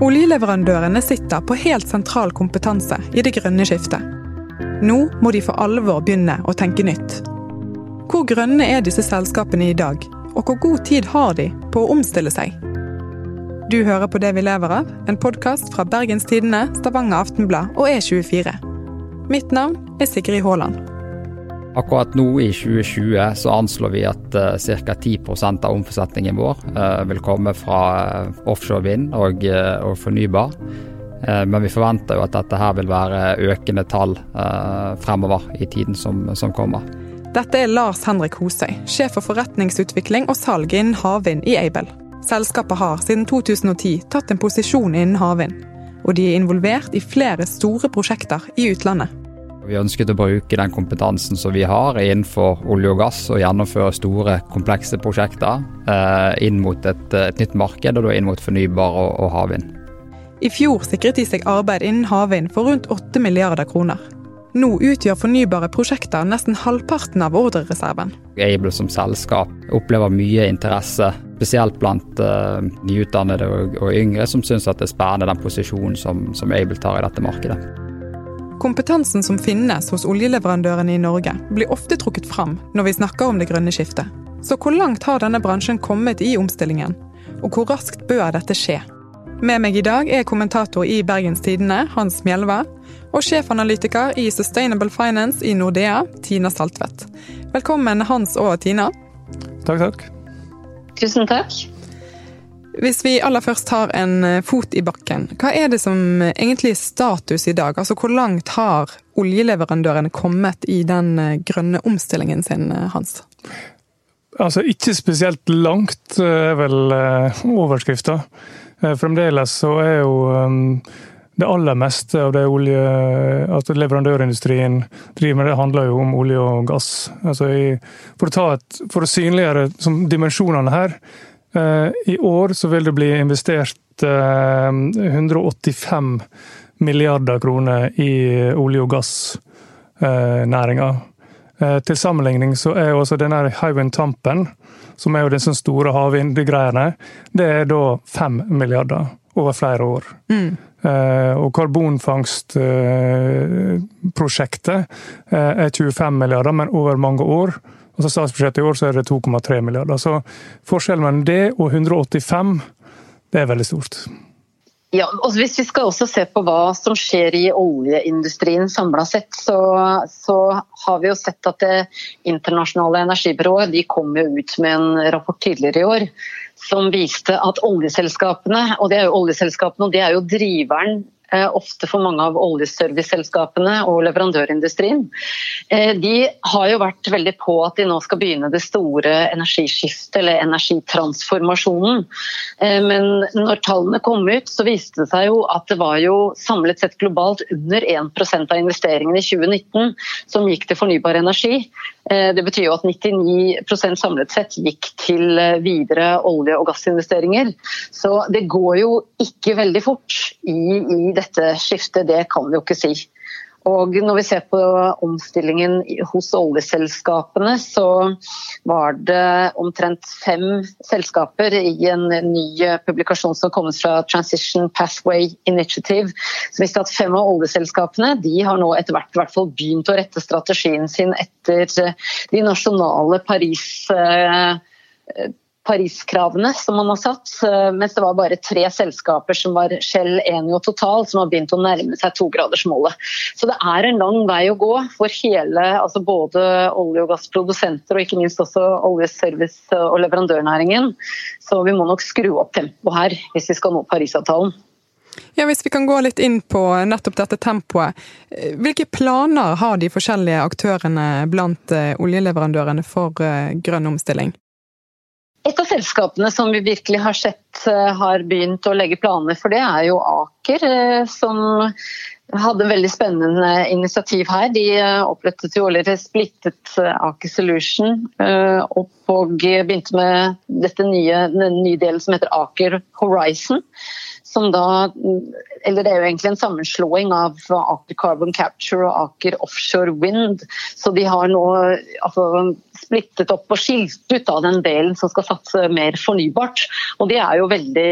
Oljeleverandørene sitter på helt sentral kompetanse i det grønne skiftet. Nå må de for alvor begynne å tenke nytt. Hvor grønne er disse selskapene i dag, og hvor god tid har de på å omstille seg? Du hører på Det vi lever av, en podkast fra Bergens Tidende, Stavanger Aftenblad og E24. Mitt navn er Sigrid Haaland. Akkurat nå i 2020 så anslår vi at uh, ca. 10 av omsetningen vår uh, vil komme fra uh, offshore vind og, og fornybar. men vi forventer jo at dette her vil være økende tall fremover i tiden som, som, kommer. Dette er Lars Henrik Hosøy, sjef for forretningsutvikling og salg innen havvind i Aibel. Selskapet har siden 2010 tatt en posisjon innen havvind, og de er involvert i flere store prosjekter i utlandet. Vi ønsket å bruke den kompetansen som vi har innenfor olje og gass, og gjennomføre store, komplekse prosjekter eh, inn mot et, et, nytt marked, og da inn mot fornybar og, og havvind. I fjor sikret de seg arbeid innen havvind for rundt 8 milliarder kroner. Nå utgjør fornybare prosjekter nesten halvparten av ordrereserven. Able som selskap opplever mye interesse, spesielt blant uh, nyutdannede og, og, yngre, som syns det er spennende den posisjonen som, som Able tar i dette markedet. Kompetansen som finnes hos oljeleverandørene i Norge, blir ofte trukket fram når vi snakker om det grønne skiftet. Så hvor langt har denne bransjen kommet i omstillingen? Og hvor raskt bør dette skje? Med meg i dag er kommentator i Bergens Tidende, Hans Mjelva, og sjefanalytiker i Sustainable Finance i Nordea, Tina Saltvedt. Velkommen Hans og Tina. Takk, takk. Tusen takk. Hvis vi aller først tar en eh, fot i bakken, hva er det som egentlig er status i dag? Altså Hvor langt har oljeleverandørene kommet i den eh, grønne omstillingen sin, eh, Hans? Altså Ikke spesielt langt, er vel overskrifta. Fremdeles så er jo det aller meste av det olje, altså leverandørindustrien driver med, det handler jo om olje og gass. Altså for, å et, for, å synliggjøre dimensjonene her, Eh, I år så vil det bli investert 185 eh, milliarder kroner i olje- og gassnæringa. Eh, til sammenligning så er også denne Hywind Tampen, som er jo disse store havvindgreiene, det er da fem milliarder over flere år. Mm. Og karbonfangstprosjektet er 25 milliarder, men over mange år. Altså Statsbudsjettet i år så er det 2,3 milliarder. Så forskjellen mellom det og 185, det er veldig stort. Ja, og Hvis vi skal også se på hva som skjer i oljeindustrien samla sett, så, så, har vi jo sett at Det internasjonale energibyrået de kom jo ut med en rapport tidligere i år som viste at oljeselskapene, og det er jo oljeselskapene, og det er jo driveren ofte for mange av oljeserviceselskapene og leverandørindustrien. Eh, de har jo vært veldig på at de nå skal begynne det store energiskiftet, eller energitransformasjonen. Eh, men når tallene kom ut, så viste det seg jo at det var jo samlet sett globalt under 1% av investeringene i 2019 som gikk til fornybar energi. Det betyr jo at 99% samlet sett gikk til videre olje- og gassinvesteringer. Så det går jo ikke veldig fort i, i dette skiftet, det kan vi jo ikke si. Og når vi ser på omstillingen hos oljeselskapene, så var det omtrent fem selskaper i en ny publikasjon som kom fra Transition Pathway Initiative, som viste at fem av oljeselskapene de har nå etter hvert, hvert fall begynt å rette strategien sin etter de nasjonale Paris eh, Paris-kravene som man har satt, eh, mens det var bare tre selskaper som var Shell, Enio og Total som har begynt å nærme seg togradersmålet. Så det er en lang vei å gå for hele, altså både olje- og gassprodusenter og ikke minst også oljeservice- og leverandørnæringen. Så vi må nok skru opp tempoet her hvis vi skal nå Parisavtalen. Ja, Hvis vi kan gå litt inn på nettopp dette tempoet. Eh, hvilke planer har de forskjellige aktørene blant eh, oljeleverandørene for grønn omstilling? Et av selskapene som vi virkelig har sett eh, har begynt å legge planer for det, er jo Aker. Eh, som hadde veldig spennende initiativ her. De eh, opprettet jo eller splittet Aker Solution og begynte med dette nye, den nye delen som heter Aker Horizon som da Eller det er jo egentlig en sammenslåing av Aker Carbon Capture og Aker Offshore Wind. Så de har nå altså, splittet opp og skilt ut av den delen som skal satse mer fornybart. Og det er, veldig,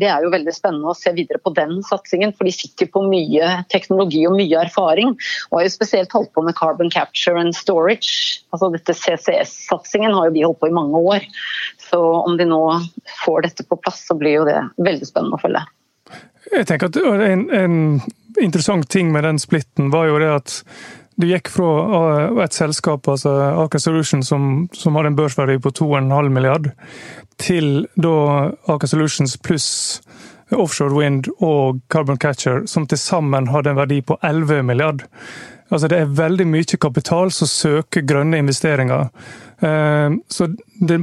det er jo veldig spennende å se videre på den satsingen, for de sitter på mye teknologi og mye erfaring. Og har jo spesielt holdt på med Carbon Capture and Storage. Altså dette CCS-satsingen har jo de holdt på i mange år. Så om de nå får dette på plass, så blir jo det veldig spennende å følge. Jeg tenker at en, en interessant ting med den splitten var jo det at du gikk fra uh, et selskap, altså Aker Solutions, som, som hadde en børsverdi på 2,5 milliard, til da Aker Solutions pluss offshore wind og carbon catcher, som til sammen hadde en verdi på 11 milliard. Altså Det er veldig mye kapital som søker grønne investeringer. Eh, så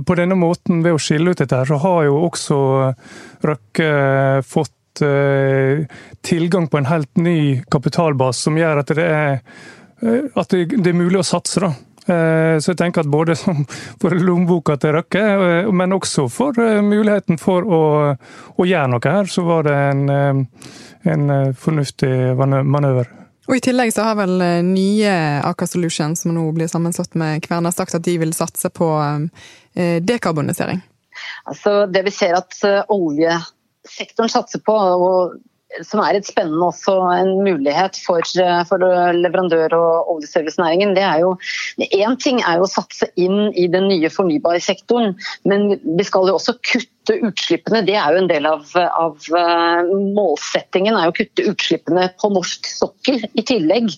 på denne måten, ved å skille ut dette, her, så har jo også Røkke fått eh, tilgang på en helt ny kapitalbase, som gjør at det er, eh, at det, det er mulig å satse. da. Så jeg tenker at både for lommeboka til Røkke, men også for muligheten for å, å gjøre noe her, så var det en, en fornuftig manøver. Og I tillegg så har vel eh, nye Aker Solutions, som nå blir sammenslått med Kverna, sagt at de vil satse på eh, dekarbonisering. Altså, det vi ser at eh, oljesektoren satser på, og som er et spennende også en mulighet for, for leverandør- og oljeservicenæringen, det er jo Én ting er jo å satse inn i den nye fornybarsektoren, men vi skal jo også kutte kutte utslippene. Det er jo en del av, av eh, målsettingen, er å kutte utslippene på norsk sokkel i tillegg.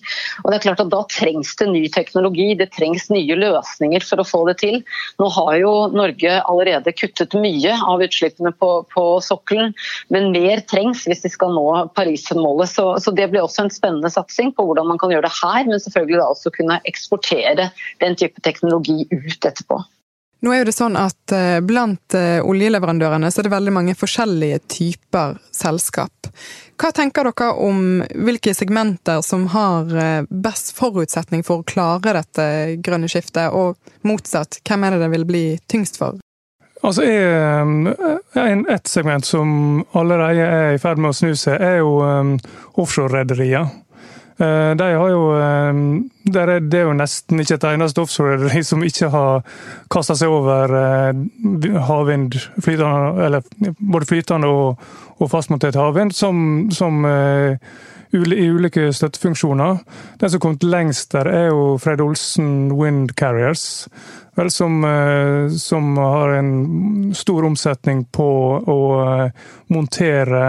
Og det er klart at Da trengs det ny teknologi, det trengs nye løsninger for å få det til. Nå har jo Norge allerede kuttet mye av utslippene på, på sokkelen, men mer trengs hvis vi skal nå Paris-målet. Så, så, det blir også en spennende satsing på hvordan man kan gjøre det her, men selvfølgelig da også kunne eksportere den type teknologi ut etterpå. Nå er jo det sånn at eh, Blant eh, oljeleverandørene så er det veldig mange forskjellige typer selskap. Hva tenker dere om hvilke segmenter som har eh, best forutsetning for å klare dette grønne skiftet, og motsatt, hvem er det det vil bli tyngst for? Altså, Et segment som allerede er i ferd med å snu seg, er jo offshorerederier. Eh, de har jo, Det er jo nesten ikke et eneste offshore som ikke har kasta seg over eh, havvind, flytende, eller både flytende og, og fastmontert havvind, som, som i ulike støttefunksjoner. Den som har kommet lengst der, er jo Fred Olsen Wind Carriers. Vel, som, som, har en stor omsetning på å montere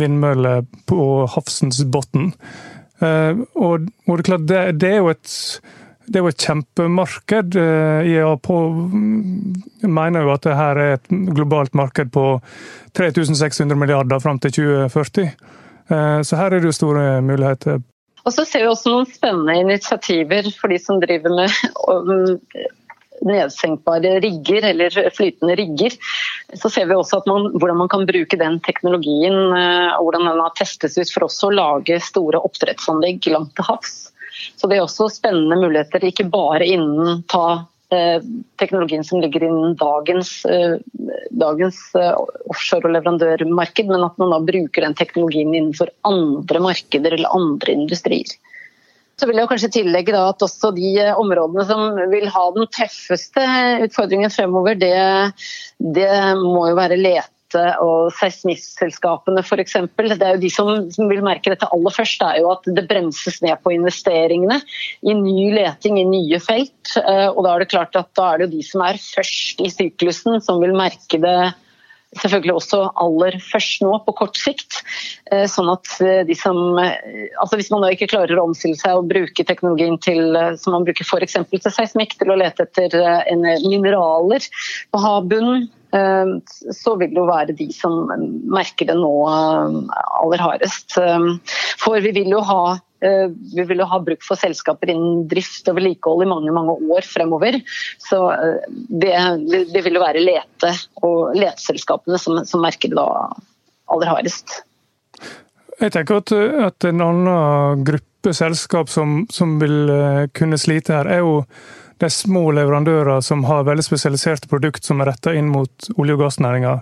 vindmøller på havsens bunn. Eh, og, og, det er klart, det, det, er jo et det er jo et kjempemarked. IEA mener jo at det her er et globalt marked på 3600 milliarder fram til 2040. Eh, så her er det jo store muligheter. Og så ser vi også noen spennende initiativer for de som driver med nedsenkbare rigger, eller flytende rigger, så ser vi også man, hvordan man kan bruke den teknologien eh, og hvordan den har testes ut for også å lage store oppdrettsanlegg langt til havs. Så det er også spennende muligheter, ikke bare innen ta eh, teknologien som ligger innen dagens, eh, dagens offshore- og leverandørmarked, men at man da bruker den teknologien innenfor andre markeder eller andre industrier. Så vil jeg kanskje tillegge at også de områdene som vil ha den tøffeste utfordringen fremover, det, det må jo være lete og seismistselskapene f.eks. Det er jo de som, som, vil merke dette aller først. Det er jo at det bremses ned på investeringene i ny leting i nye felt. Eh, og da er det klart at da er det jo de som er først i syklusen, som vil merke det selvfølgelig også aller først nå, på kort sikt. Eh, sånn at eh, de som altså Hvis man da ikke klarer å omstille seg og bruke teknologien til, som man bruker f.eks. til seismikk, til å lete etter mineraler på havbunnen, så vil det jo være de som merker det nå aller hardest. For vi vil jo ha eh, vi vil jo ha bruk for selskaper innen drift og vedlikehold i mange mange år fremover. Så eh, det, det vil jo være lete- og leteselskapene som, som merker det da aller hardest. Jeg tenker at, at en annen gruppe selskap som, som vil eh, kunne slite her, er jo er små leverandører som har veldig spesialiserte produkter som er retta inn mot olje- og gassnæringa.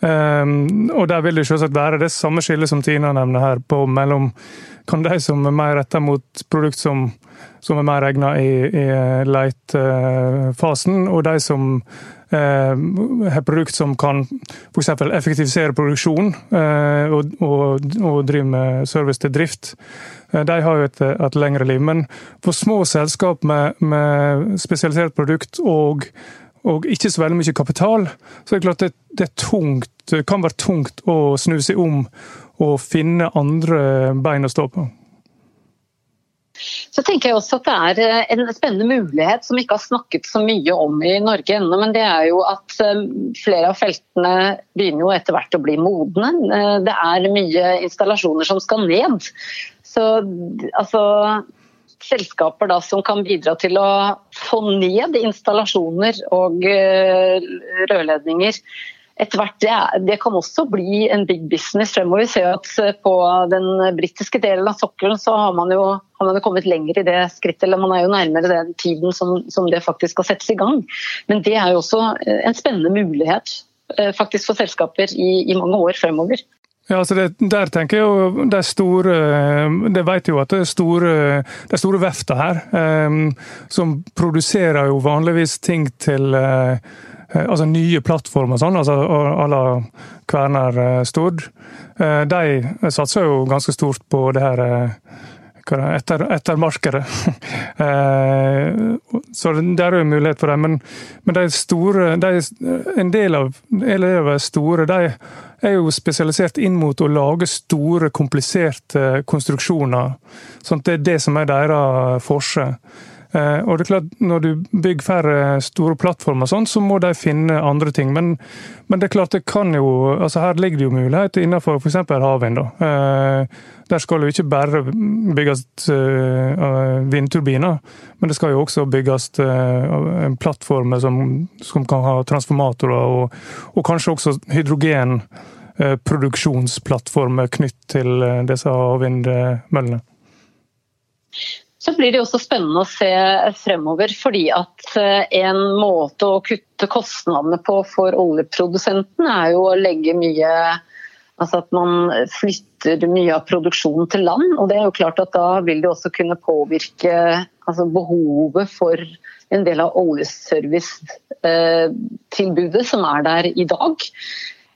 Um, og der vil det selvsagt være det samme skillet som Tina nevner her, på mellom kan de som er mer retta mot produkt som, som er mer egna i, i leitfasen, og de som uh, har produkt som kan f.eks. effektivisere produksjon uh, og, og, og drive med service til drift. Eh, de har jo et, et, lengre liv. Men for små selskap med, med spesialisert produkt og, og, ikke så veldig mye kapital, så er det klart det, det, tungt, det kan være tungt å snu seg om og finne andre bein å stå på. Så tenker jeg også at Det er eh, en spennende mulighet som vi ikke har snakket så mye om i Norge ennå. Men det er jo at eh, flere av feltene begynner jo etter hvert å bli modne. Det er mye installasjoner som skal ned. Så altså selskaper da, som kan bidra til å få ned installasjoner og uh, rørledninger. Etter hvert, det, det, kan også bli en big business fremover. Vi ser at eh, På den britiske delen av sokkelen så har man, jo, har man jo kommet lenger i det skrittet. eller Man er jo nærmere den tiden som, som det faktisk skal settes i gang. Men det er jo også eh, en spennende mulighet faktisk for selskaper i, i mange år fremover. Ja, altså det, Der tenker jeg jo de store Det vet jo at det er store, de store verftene her, um, som produserer jo vanligvis ting til uh, altså nye plattformer og sånn, altså à la Kværner uh, Stord. Uh, de satser jo ganske stort på det her etter, etter markedet. så det er jo mulighet for dem. Men, men de store, de, en del av elever store, de er jo spesialisert inn mot å lage store, kompliserte konstruksjoner. Sånn det er det som er deres forse. Eh, og det er klart, Når du bygger færre store plattformer, sånn, så må de finne andre ting. Men, men, det er klart det kan jo, altså her ligger det jo muligheter innenfor f.eks. havvind. da. der skal jo ikke bare bygges uh, vindturbiner, men det skal jo også bygges plattformer som, som, kan ha transformatorer, og, og kanskje også hydrogenproduksjonsplattformer knytt til disse havvindmøllene. Så blir det også spennende å se fremover, fordi at eh, en måte å kutte kostnadene på for oljeprodusenten er jo å legge mye Altså at man flytter mye av produksjonen til land. og det er jo klart at Da vil det også kunne påvirke altså behovet for en del av oljeservicetilbudet som er der i dag.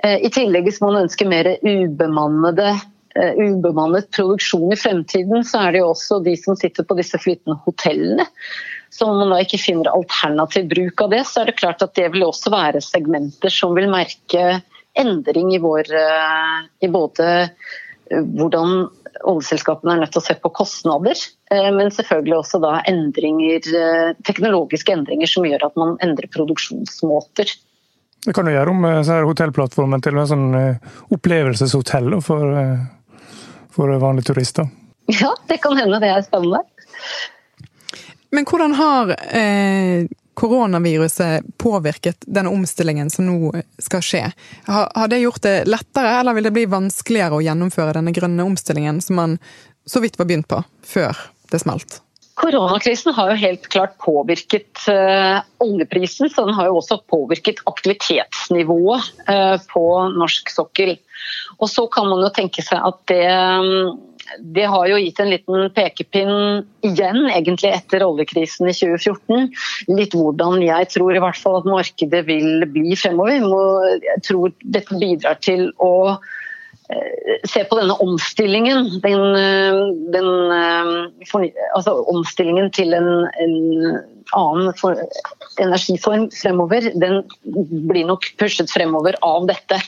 Eh, I tillegg hvis man ønsker mer ubemannede Eh, ubemannet produksjon i fremtiden, så er det jo også de som sitter på disse flytende hotellene. Så om man da ikke finner alternativ bruk av det, så er det klart at det vil også være segmenter som vil merke endring i, vår, eh, i både eh, hvordan oljeselskapene er nødt til å se på kostnader, men selvfølgelig også da endringer, teknologiske endringer som gjør at man endrer produksjonsmåter. Det kan du gjøre om hotellplattformen til en sånn opplevelseshotell for for vanlige turister. Ja, det kan hende det er spennende. Men hvordan har eh, koronaviruset påvirket denne omstillingen som nå skal skje? Har, har, det gjort det lettere, eller vil det bli vanskeligere å gjennomføre denne grønne omstillingen som man så vidt var begynt på før det smalt? Koronakrisen har jo helt klart påvirket uh, oljeprisen, så den har jo også påvirket aktivitetsnivået uh, på norsk sokkel. Og så kan man jo tenke seg at det, det har jo gitt en liten pekepinn igjen, egentlig etter oljekrisen i 2014. Litt hvordan jeg tror i hvert fall at markedet vil bli fremover. Jeg tror dette bidrar til å eh, se på denne omstillingen. Den, eh, den altså omstillingen til en, en annen energiform fremover, den blir nok pushet fremover av dette.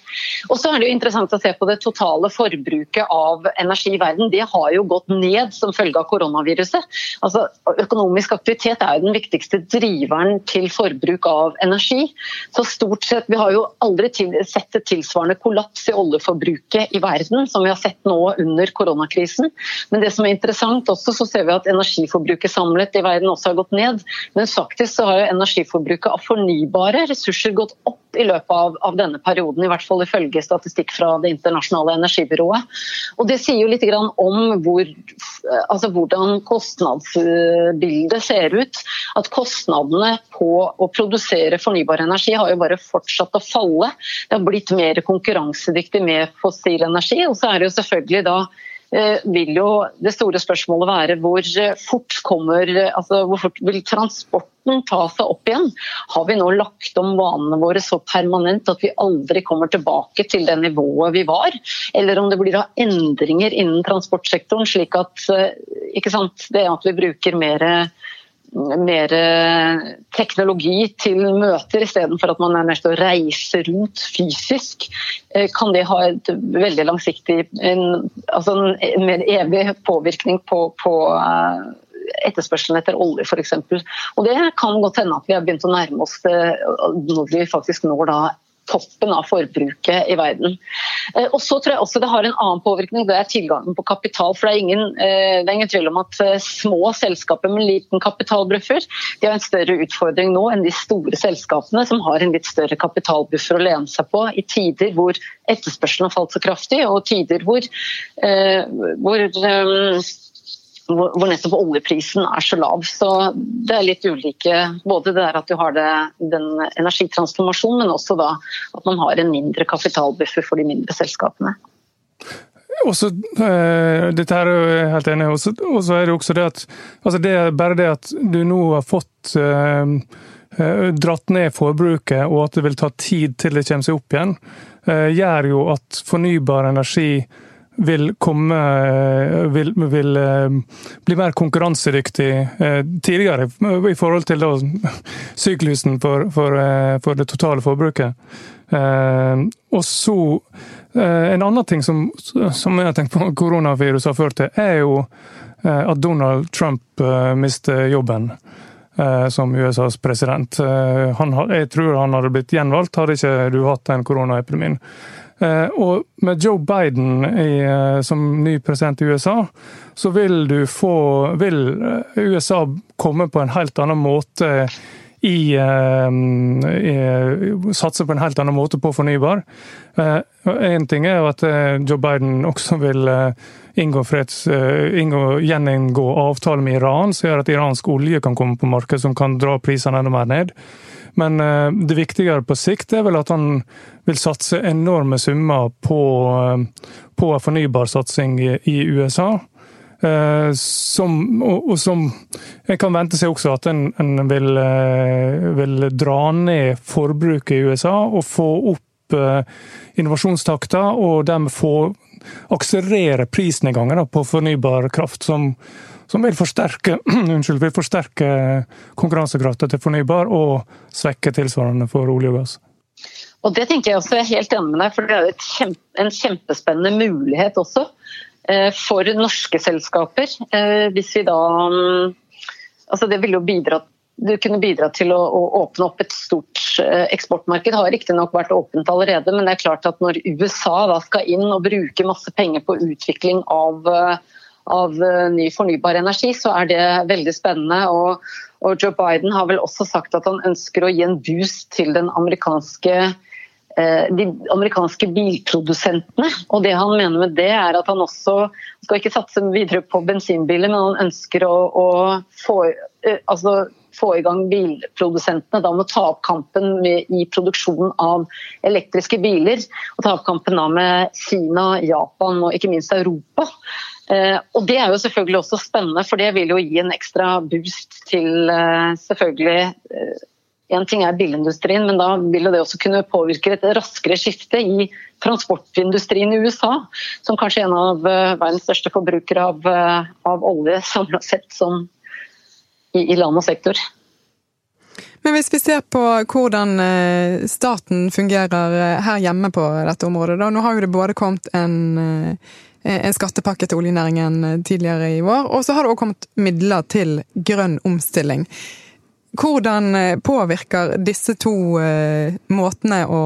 Og så er det jo interessant å se på det totale forbruket av energi i verden. Det har jo gått ned som følge av koronaviruset. Altså, økonomisk aktivitet er jo den viktigste driveren til forbruk av energi. Så stort sett, Vi har jo aldri sett et tilsvarende kollaps i oljeforbruket i verden som vi har sett nå under koronakrisen. Men det som er interessant også, så ser vi at energiforbruket samlet i verden også har gått ned. Men faktisk så har jo energiforbruket av fornybare ressurser gått opp i løpet av, av, denne perioden, i hvert fall ifølge statistikk fra Det internasjonale energibyrået. Og Det sier jo litt om hvor, altså hvordan kostnadsbildet ser ut. At kostnadene på å produsere fornybar energi har jo bare fortsatt å falle. Det har blitt mer konkurransedyktig med fossil energi. Og så er det jo selvfølgelig da vil jo det store spørsmålet være hvor fort kommer altså hvor fort vil transporten ta seg opp igjen? Har vi nå lagt om vanene våre så permanent at vi aldri kommer tilbake til det nivået vi var? Eller om det blir endringer innen transportsektoren, slik at eh, sant, det at vi bruker mer mer eh, teknologi til møter istedenfor at man er nødt til å reise rundt fysisk, eh, kan det ha et veldig langsiktig, en, altså en mer evig påvirkning på, på eh, etterspørselen etter olje f.eks. Og det kan godt hende at vi har begynt å nærme oss det når vi faktisk når da toppen av forbruket i verden. Eh, og så tror jeg også Det har en annen påvirkning, det er tilgangen på kapital. for Det er ingen, eh, det er ingen tvil om at eh, små selskaper med liten kapitalbuffer de har en større utfordring nå enn de store selskapene som har en litt større kapitalbuffer å lene seg på i tider hvor etterspørselen har falt så kraftig, og tider hvor, hvor hvor nettopp oljeprisen er så lav. Så det er litt ulike Både det der at du har det, den energitransformasjonen, men også da at man har en mindre kapitalbuffer for de mindre selskapene. Også, uh, dette er jeg helt enig i. Og så er det også det at altså det er bare det at du nå har fått uh, dratt ned forbruket, og at det vil ta tid til det kommer seg opp igjen, gjør jo at fornybar energi vil komme vil, vil eh, bli mer konkurransedyktig eh, tidligere i forhold til da, syklusen for, for, eh, for, det totale forbruket. Og så En annen ting som, som jeg har tenkt på koronaviruset har ført til, er jo at Donald Trump mister jobben som USAs president. Han, jeg tror han hadde blitt gjenvalgt, hadde ikke du hatt den koronaepidemien. Eh, og med Joe Biden i, eh, som ny president i USA, så vil du få Vil eh, USA komme på en helt annen måte i, i, Satse på en helt annen måte på fornybar. En ting er at Joe Biden også vil inngå, freds, inngå gjeninngå avtale med Iran, som gjør at iransk olje kan komme på markedet, som kan dra prisene enda mer ned. Men eh, det viktigere på sikt er vel at han vil satse enorme summer på, eh, på fornybarsatsing i USA. Eh, som, og, og, som En kan vente seg også at en, en vil, vil, dra ned forbruket i USA og få opp innovasjonstakta, og dermed få akselerere prisnedgangen på fornybar kraft. som som vil forsterke, unnskyld, vil forsterke konkurransekraften til fornybar og svekke tilsvarende for olje og gass. Og Det tenker jeg også, er helt enig med deg, for det er kjempe, en kjempespennende mulighet også eh, for norske selskaper. Eh, hvis vi da mm, altså Det ville jo bidra du kunne bidra til å, å, åpne opp et stort eksportmarked. Det har riktignok vært åpent allerede, men det er klart at når USA da skal inn og bruke masse penger på utvikling av av eh, ny fornybar energi, så er det veldig spennende. Og, og, Joe Biden har vel også sagt at han ønsker å gi en boost til amerikanske eh, de amerikanske bilprodusentene. Og det han mener med det, er at han også skal ikke satse videre på bensinbiler, men han ønsker å, å få, eh, altså, få, i gang bilprodusentene. Da må ta opp kampen med, i produksjonen av elektriske biler. Og ta opp kampen da med Kina, Japan og ikke minst Europa. Eh, og Det er jo selvfølgelig også spennende, for det vil jo gi en ekstra boost til eh, selvfølgelig en ting er bilindustrien, men da vil det også kunne påvirke et raskere skifte i transportindustrien i USA, som kanskje er en av verdens største forbrukere av, av olje samla sett som i, i land og sektor. Men hvis vi ser på hvordan eh, staten fungerer eh, her hjemme på dette området, da. Nå har jo det både kommet en, eh, en skattepakke til oljenæringen tidligere i år, og så har det også kommet midler til grønn omstilling. Hvordan påvirker disse to måtene å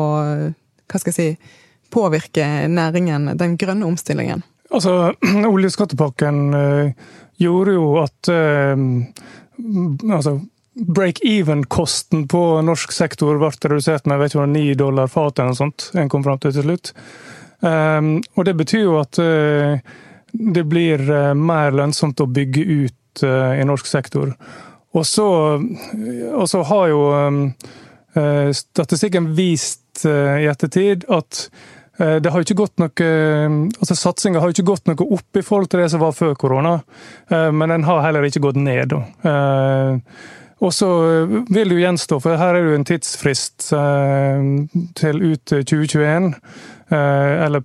hva skal jeg si, påvirke næringen, den grønne omstillingen? Altså, Oljeskattepakken gjorde jo at altså, break-even-kosten på norsk sektor ble redusert med vet ikke, 9 dollar fatet eller noe sånt. En kom fram til til slutt. Um, og det betyr jo at uh, det blir uh, mer lønnsomt å bygge ut uh, i norsk sektor. Og så, har jo statistikken vist i ettertid at det har ikke gått noe, altså Satsinga har ikke gått noe opp i forhold til det som var før korona, men den har heller ikke gått ned. Og så vil det jo gjenstå, for her er det jo en tidsfrist eh, til ut 2021. Eh, eller,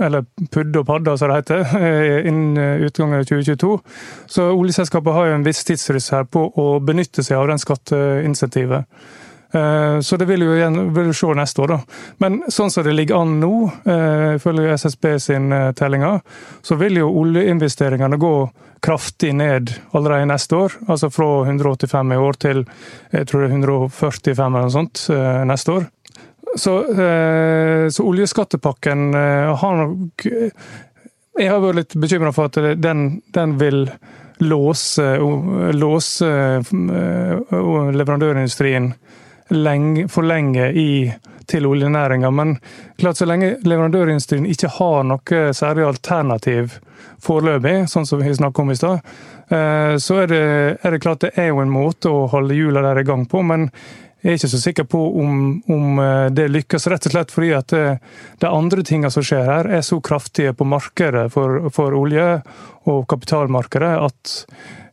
eller PUD og padda, som det heter, eh, innen utgangen av 2022. Så oljeselskapet har jo en viss tidsfrist her på å benytte seg av den skatteinsentivet. Så det vil jo igjen vil se neste år, da. Men sånn som det ligger an nå, ifølge SSB sin tellinger, så vil jo oljeinvesteringene gå kraftig ned allerede neste år. Altså fra 185 i år til jeg tror det er 145 eller noe sånt eh, neste år. Så, eh, så oljeskattepakken eh, har nok Jeg har vært litt bekymra for at den, den vil låse, låse leverandørindustrien lenge, for lenge i til oljenæringa. Men klart så lenge leverandørindustrien ikke har noe særlig alternativ foreløpig, sånn som vi snakket om i stad, eh, så er det, er det, klart det er jo en måte å holde hjula der i gang på. men jeg er ikke så sikker på om, om, eh, det lykkes, rett og slett fordi at eh, de andre tingene som skjer her, er så kraftige på markedet for, for olje og kapitalmarkedet at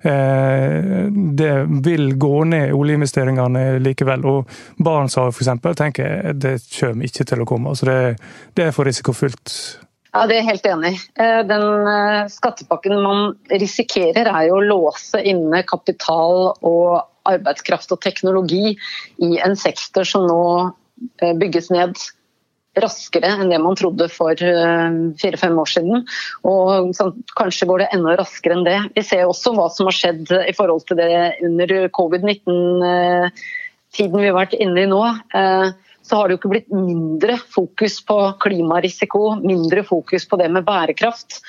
Eh, det vil gå ned oljeinvesteringene likevel. Og Barentshavet f.eks. tenker jeg det kommer ikke til å komme. Altså det, det er for risikofylt. Ja, Det er jeg helt enig. Eh, den skattepakken man risikerer er jo å låse inne kapital og arbeidskraft og teknologi i en sektor som nå bygges ned raskere enn det man trodde for eh, fire-fem år siden. Og sånn, kanskje går det enda raskere enn det. Vi ser også hva som har skjedd i forhold til det under covid-19-tiden eh, vi har vært inne i nå. Eh, så har det jo ikke blitt mindre fokus på klimarisiko, mindre fokus på det med bærekraft.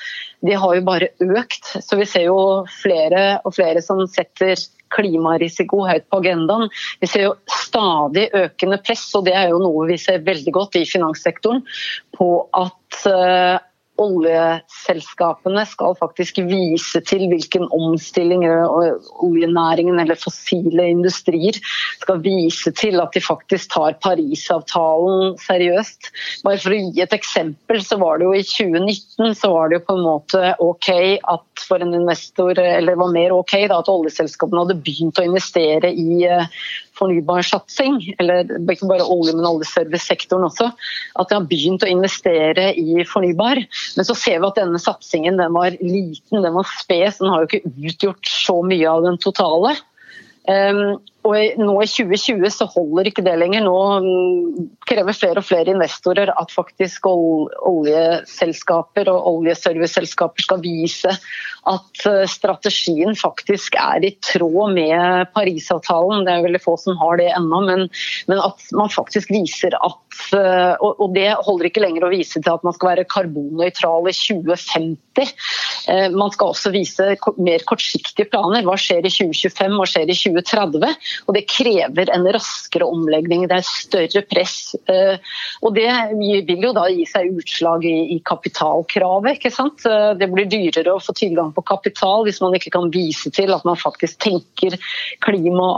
De har jo bare økt. Så vi ser jo flere og flere som setter klimarisiko høyt på agendaen. Vi ser jo stadig økende press, og det er jo noe vi ser veldig godt i finanssektoren, på at eh, oljeselskapene skal faktisk vise til hvilken omstilling oljenæringen eller fossile industrier skal vise til at de faktisk tar Parisavtalen seriøst. Bare For å gi et eksempel, så var det jo i 2019 så var det jo på en måte ok at for en investor, eller det var mer ok da, at oljeselskapene hadde begynt å investere i eh, fornybar satsing, eller ikke bare olje, men alle servicesektoren også, at de har begynt å investere i fornybar. Men så ser vi at denne satsingen den var liten, den var spes, den har jo ikke utgjort så mye av den totale. Um, og nå i 2020 så holder ikke det lenger. Nå mm, krever flere og flere investorer at faktisk oljeselskaper og oljeserviceselskaper skal vise at eh, strategien faktisk er i tråd med Parisavtalen. Det er veldig få som har det ennå, men, men, at man faktisk viser at eh, og, det holder ikke lenger å vise til at man skal være karbonnøytral i 2050. Eh, man skal også vise mer kortsiktige planer. Hva skjer i 2025, hva skjer i 2030? Og det krever en raskere omlegging. Det er større press. Og det vil jo da gi seg utslag i kapitalkravet. ikke sant? Det blir dyrere å få tilgang på kapital hvis man ikke kan vise til at man faktisk tenker klima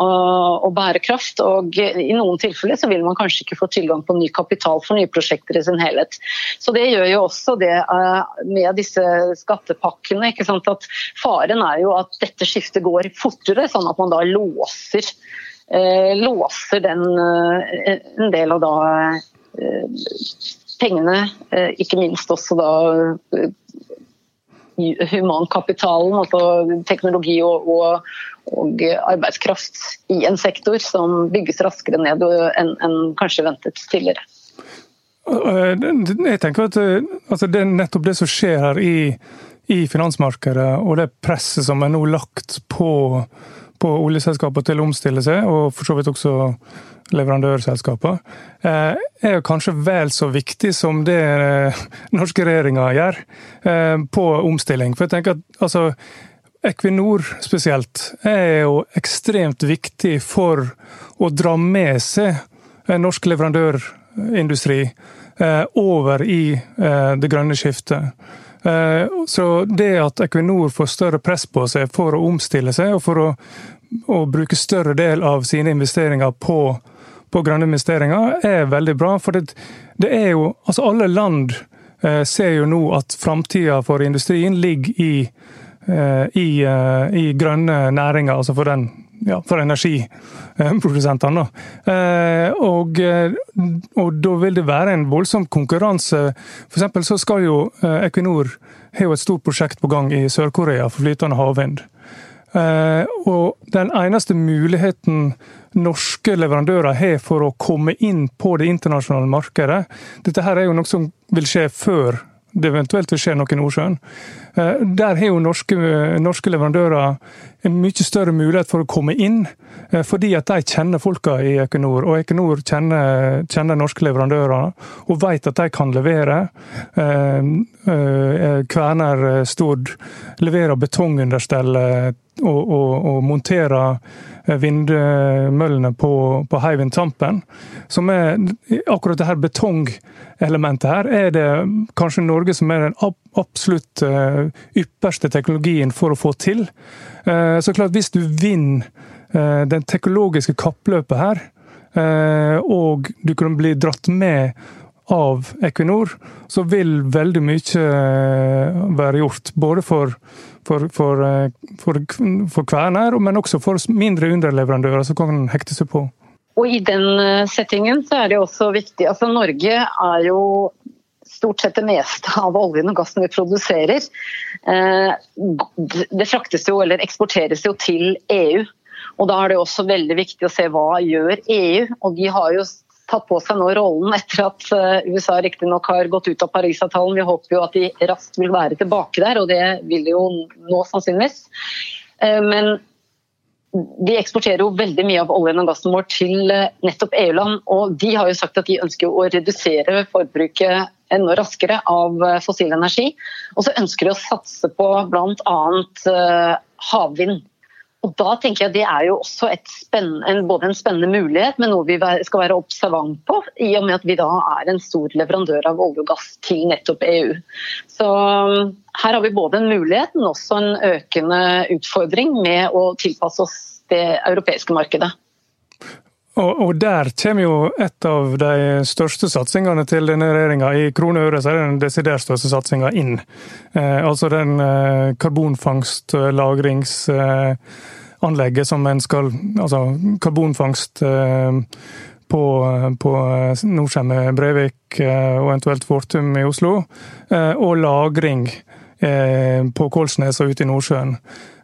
og bærekraft. Og i noen tilfeller så vil man kanskje ikke få tilgang på ny kapital for nye prosjekter i sin helhet. Så det gjør jo også det med disse skattepakkene. ikke sant? At Faren er jo at dette skiftet går fortere, sånn at man da låser, eh, låser den, eh, en del av da eh, pengene, eh, ikke minst også da eh, humankapitalen, altså teknologi og, og, og, arbeidskraft i en sektor som bygges raskere ned enn en kanskje ventet tidligere. Jeg tenker at altså Det er nettopp det som skjer her i i finansmarkedet og det presset som er nå lagt på, på oljeselskaper til å omstille seg, og for så vidt også leverandørselskaper, eh, er jo kanskje vel så viktig som det eh, norske regjeringa gjør eh, på omstilling. For jeg tenker at altså, Equinor spesielt er jo ekstremt viktig for å dra med seg norsk leverandørindustri over i det grønne skiftet. Eh, så det at Equinor får større press på seg for å omstille seg, og for å, å bruke større del av sine investeringer på, på grønne investeringer, er veldig bra. For det, det er jo Altså, alle land eh, ser jo nå at framtida for industrien ligger i, eh, i, i grønne næringer, altså for den ja, for energiprodusentene. Eh, og, eh, og, da vil det være en voldsom konkurranse. For så skal jo eh, Equinor har jo et stort prosjekt på gang i Sør-Korea for flytende havvind. Og den eneste muligheten norske leverandører har for å komme inn på det internasjonale markedet Dette her er jo noe som vil skje før det eventuelt vil skje noe i Nordsjøen. Der har jo norske, norske, leverandører en mye større mulighet for å komme inn, eh, fordi at de kjenner folka i Equinor. Og Equinor kjenner, kjenner norske leverandører og vet at de kan levere. Eh, Kverner Stord leverer betongunderstell og, og, og monterer vindmøllene på, på Hywind Tampen. Som er akkurat det her betongelementet her, er det kanskje Norge som er den absolutt eh, ypperste teknologien for å få til. Eh, så klart, hvis du vinner eh, den teknologiske kappløpet her, og du kan bli dratt med av Equinor, så vil veldig mye være gjort. Både for for, for, for, for Kværner, men også for mindre underleverandører som kan hekte seg på. Og I den settingen så er det også viktig altså Norge er jo stort sett det meste av oljen og gassen vi produserer. Eh, det fraktes jo, eller eksporteres jo til EU. Og Da er det også veldig viktig å se hva gjør EU. Og De har jo tatt på seg nå rollen etter at eh, USA riktignok har gått ut av Parisavtalen. Vi håper jo at de raskt vil være tilbake der, og det vil de jo nå sannsynligvis. Eh, men de eksporterer jo veldig mye av oljen og gassen vår til nettopp EU-land. Og de har jo sagt at de ønsker å redusere forbruket ennå raskere av fossil energi. Og så ønsker de å satse på bl.a. havvind. Og da tenker jeg Det er jo også både en spennende mulighet, men noe vi skal være observant på, i og med at vi da er en stor leverandør av olje og gass til nettopp EU. Så um, her har vi både en mulighet, men også en økende utfordring med å tilpasse oss det europeiske markedet. Og, og, Der kommer jo et av de største satsingene til denne regjeringa. I kroner og øre er det den desidert største satsinga inn. Eh, altså den eh, karbonfangst-lagringsanlegget eh, som en skal Altså karbonfangst eh, på, på Norcem Brevik eh, og eventuelt Fortum i Oslo. Eh, og lagring på Kolsnes og ute i Nordsjøen.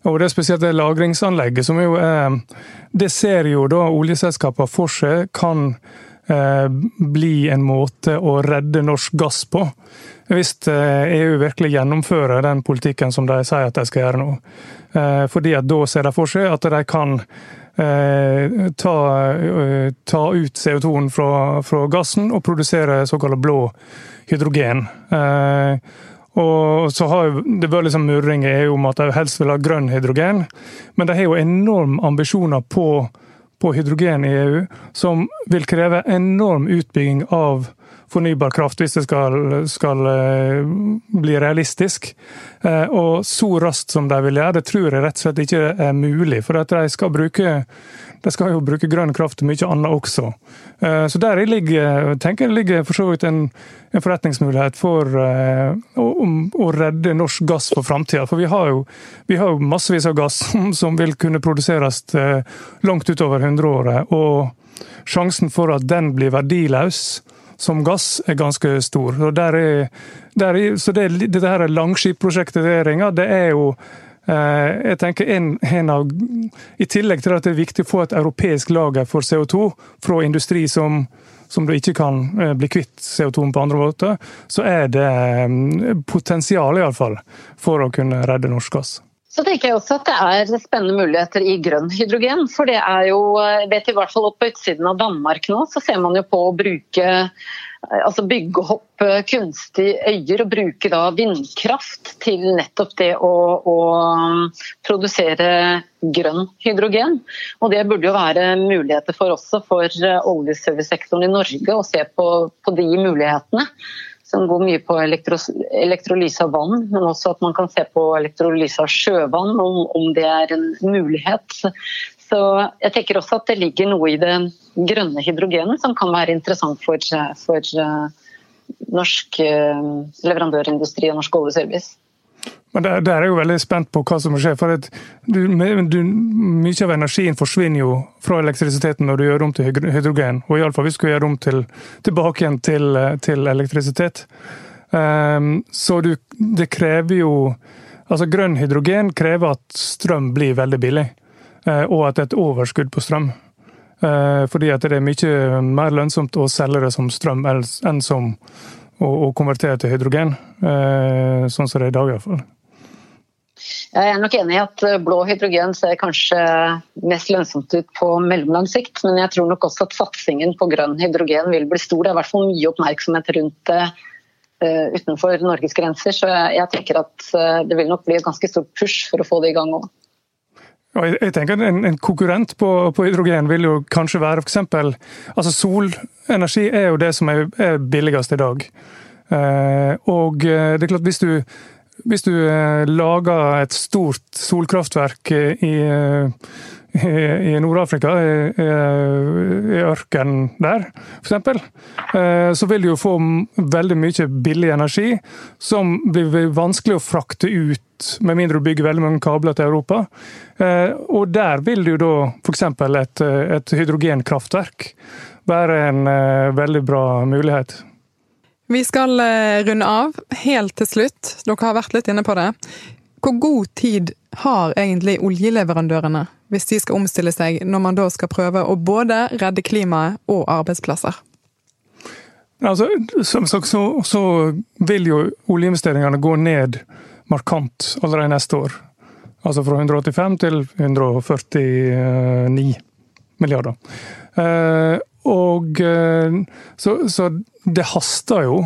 Og det er spesielt det lagringsanlegget, som jo er Det ser jo da oljeselskapene for seg kan eh, bli en måte å redde norsk gass på. Hvis eh, EU virkelig gjennomfører den politikken som de sier at de skal gjøre nå. Eh, fordi at da ser de for seg at de kan eh, ta, eh, ta, ut CO2-en fra, fra, gassen og produsere såkalt blå hydrogen. Eh, og så har Det vært liksom murring i EU om at de helst vil ha grønn hydrogen, men de har jo enorme ambisjoner på, på hydrogen i EU, som vil kreve enorm utbygging av fornybar kraft hvis det skal, skal eh, bli realistisk. Eh, og så raskt som de vil gjøre, det tror jeg rett og slett ikke er mulig. For at de skal bruke de skal jo bruke grønn kraft til mye annet også. Eh, så der ligger, tenker jeg ligger for så vidt en, en forretningsmulighet for å, å, redde norsk gass for framtida. For vi har, jo, vi har, jo, massevis av gass som vil kunne produseres langt utover 100-året. Og sjansen for at den blir verdiløs, som gass er ganske stor. Og der er, der er, så det, dette her langskipprosjektet til regjeringa, det er jo eh, jeg tenker en, en, av, I tillegg til at det er viktig å få et europeisk lager for CO2 fra industri som, som du ikke kan eh, bli kvitt CO2 på andre måter, så er det eh, potensial i alle fall for å kunne redde norsk gass. Så tenker jeg også at det er spennende muligheter i grønn hydrogen. For det er jo, vet i hvert fall oppe på utsiden av Danmark nå, så ser man jo på å bruke altså bygge opp kunstige øyer og bruke da vindkraft til nettopp det å, å produsere grønn hydrogen. Og det burde jo være muligheter for også for oljeservicesektoren i Norge å se på, på de mulighetene som går mye på elektrolyse av vann, men også at man kan se på elektrolyse av sjøvann, om, om det er en mulighet. Så jeg tenker også at det ligger noe i det grønne hydrogenet som kan være interessant for, for uh, norsk uh, leverandørindustri og norsk oljeservice. Men der, der, er jeg jo veldig spent på hva som skjer. skje. at du, du, Mye av energien forsvinner jo fra elektrisiteten når du gjør om til hydrogen. Og iallfall hvis du gjør om til, tilbake igjen til, til elektrisitet. Um, så du, det krever jo Altså grønn hydrogen krever at strøm blir veldig billig. Uh, og at det er et overskudd på strøm. Uh, fordi at det er mye mer lønnsomt å selge det som strøm enn som å, konvertere til hydrogen. Uh, sånn som det er i dag, iallfall. Jeg er nok enig i at eh, blå hydrogen ser kanskje mest lønnsomt ut på mellomlang sikt, men jeg tror nok også at satsingen på grønn hydrogen vil bli stor. Det er i hvert fall mye oppmerksomhet rundt det utenfor Norges grenser, så jeg, tenker at det vil nok bli et ganske stort push for å få det i gang òg. Jeg tenker En, en konkurrent på, på, hydrogen vil jo kanskje være f.eks. Altså solenergi er jo det som er, er billigst i dag. Eh, og det er klart hvis du hvis du eh, lager et stort solkraftverk i, i Nord-Afrika, i, i ørkenen der f.eks., eh, så vil du jo få veldig mye billig energi som blir vanskelig å frakte ut, med mindre du bygger veldig mange kabler til Europa. Eh, og der vil jo da f.eks. Et, et hydrogenkraftverk være en veldig bra mulighet. Vi skal eh, runde av helt til slutt. Dere har vært litt inne på det. Hvor god tid har egentlig oljeleverandørene hvis de skal omstille seg, når man da skal prøve å både redde klimaet og arbeidsplasser? Altså, som sagt så, så, vil jo oljeinvesteringene gå ned markant allerede neste år. Altså fra 185 til 149 milliarder. Og eh, så, så det haster jo.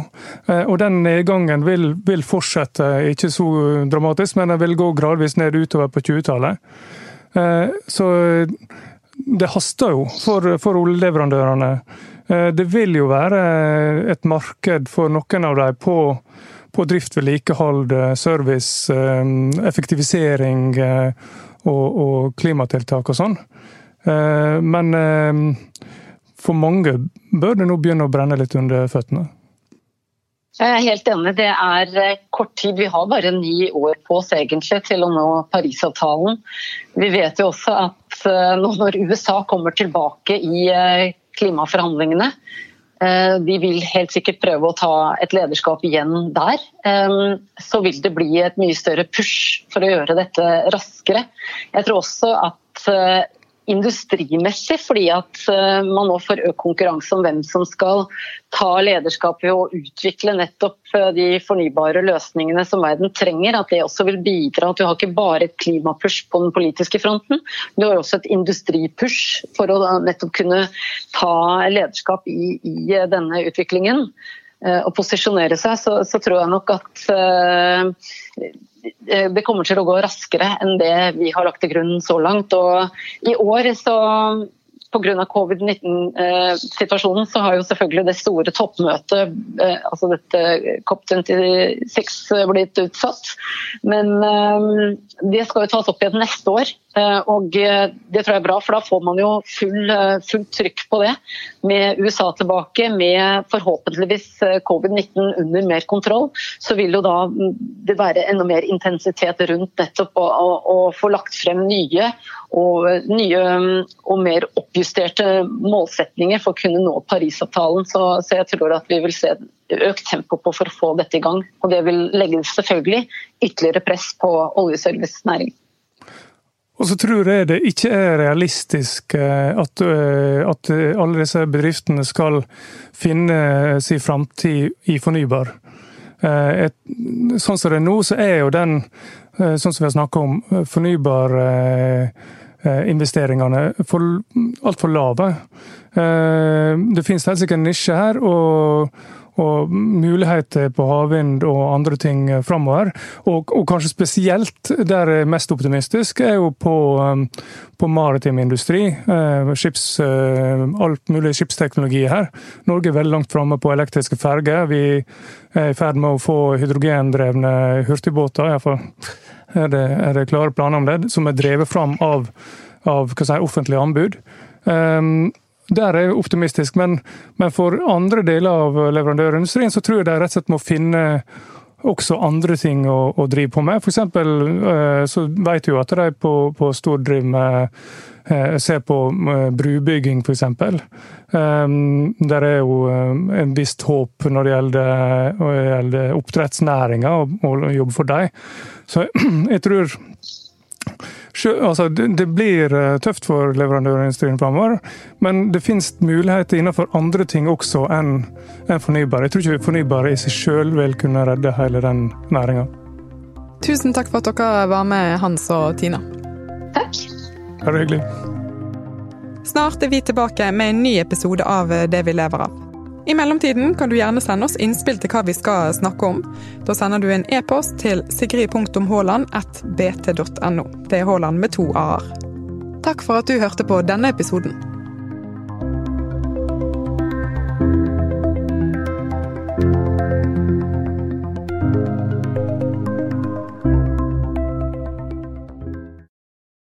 Eh, og den nedgangen vil, vil, fortsette, ikke så dramatisk, men den vil gå gradvis ned utover på 20-tallet. Eh, så det haster jo for, for oljeleverandørene. Det vil jo være et marked for noen av dem på, på drift, vedlikehold, service, effektivisering og, og klimatiltak og sånn. Men for mange bør det nå begynne å brenne litt under føttene? Jeg er helt enig. Det er eh, kort tid. Vi har bare ni år på oss egentlig til å nå Parisavtalen. Vi vet jo også at eh, nå når USA kommer tilbake i eh, klimaforhandlingene, de vil helt sikkert prøve å ta et lederskap igjen der. Så vil det bli et mye større push for å gjøre dette raskere. Jeg tror også at industrimessig, fordi at eh, man nå får økt konkurranse om hvem som skal ta lederskap ved å utvikle nettopp eh, de fornybare løsningene som verden trenger. At det også vil bidra. At du har ikke bare et klimapush på den politiske fronten, du har også et industripush for å nettopp kunne ta lederskap i, i denne utviklingen og posisjonere seg, så, så, tror jeg nok at uh, Eh, det kommer til å gå raskere enn det vi har lagt til grunn så langt. Og I år så pga. covid-19-situasjonen så har jo selvfølgelig det store toppmøtet, altså dette COP26, blitt utsatt. Men det skal jo tas opp igjen neste år. Og det tror jeg er bra, for da får man jo full, fullt trykk på det. Med USA tilbake, med forhåpentligvis covid-19 under mer kontroll, så vil jo da det være enda mer intensitet rundt nettopp å, få lagt frem nye og, nye og mer oppjusterte målsetninger for å kunne nå Parisavtalen. Så, så jeg tror at vi vil se økt tempo på for å få dette i gang. Og det vil legge selvfølgelig ytterligere press på oljeservicenæringen. Og så tror jeg det ikke er realistisk eh, at, eh, at alle disse bedriftene skal finne sin framtid i fornybar. Eh, et, sånn som det er nå, så er jo den, eh, sånn som vi har snakka om, eh, fornybarinvesteringene altfor lave. Det finnes helt sikkert en nisje her. og og muligheter på havvind og andre ting framover. Og, og, kanskje spesielt der jeg er mest optimistisk, er jo på, um, på maritim industri. Eh, skips, eh, alt mulig skipsteknologi her. Norge er veldig langt framme på elektriske ferger. Vi er i ferd med å få hydrogendrevne hurtigbåter. Iallfall er det, er det klare planer om det, som er drevet fram av, av si, offentlige anbud. Um, der er jeg optimistisk, men, men, for andre deler av leverandørindustrien så tror jeg de rett og slett må finne også andre ting å, å drive på med. Eksempel eh, så vet vi jo at de på, på Stord driver med Se ser på eh, brubygging, f.eks. Um, der er jo en visst håp når det gjelder, gjelder oppdrettsnæringa, og, jobbe for dem. Så jeg tror Altså, det blir eh, tøft for leverandørindustrien framover, men det finnes muligheter innenfor andre ting også enn fornybar. Jeg tror ikke fornybar i seg sjøl vil kunne redde hele den næringa. Tusen takk for at dere var med, Hans og Tina. Takk. Bare hyggelig. Snart er vi tilbake med en ny episode av Det vi lever av. I mellomtiden kan du gjerne sende oss innspill til hva vi skal snakke om. Da sender du en e-post til sigrid.haaland.bt.no. Det er Haaland med to a-er. Takk for at du hørte på denne episoden.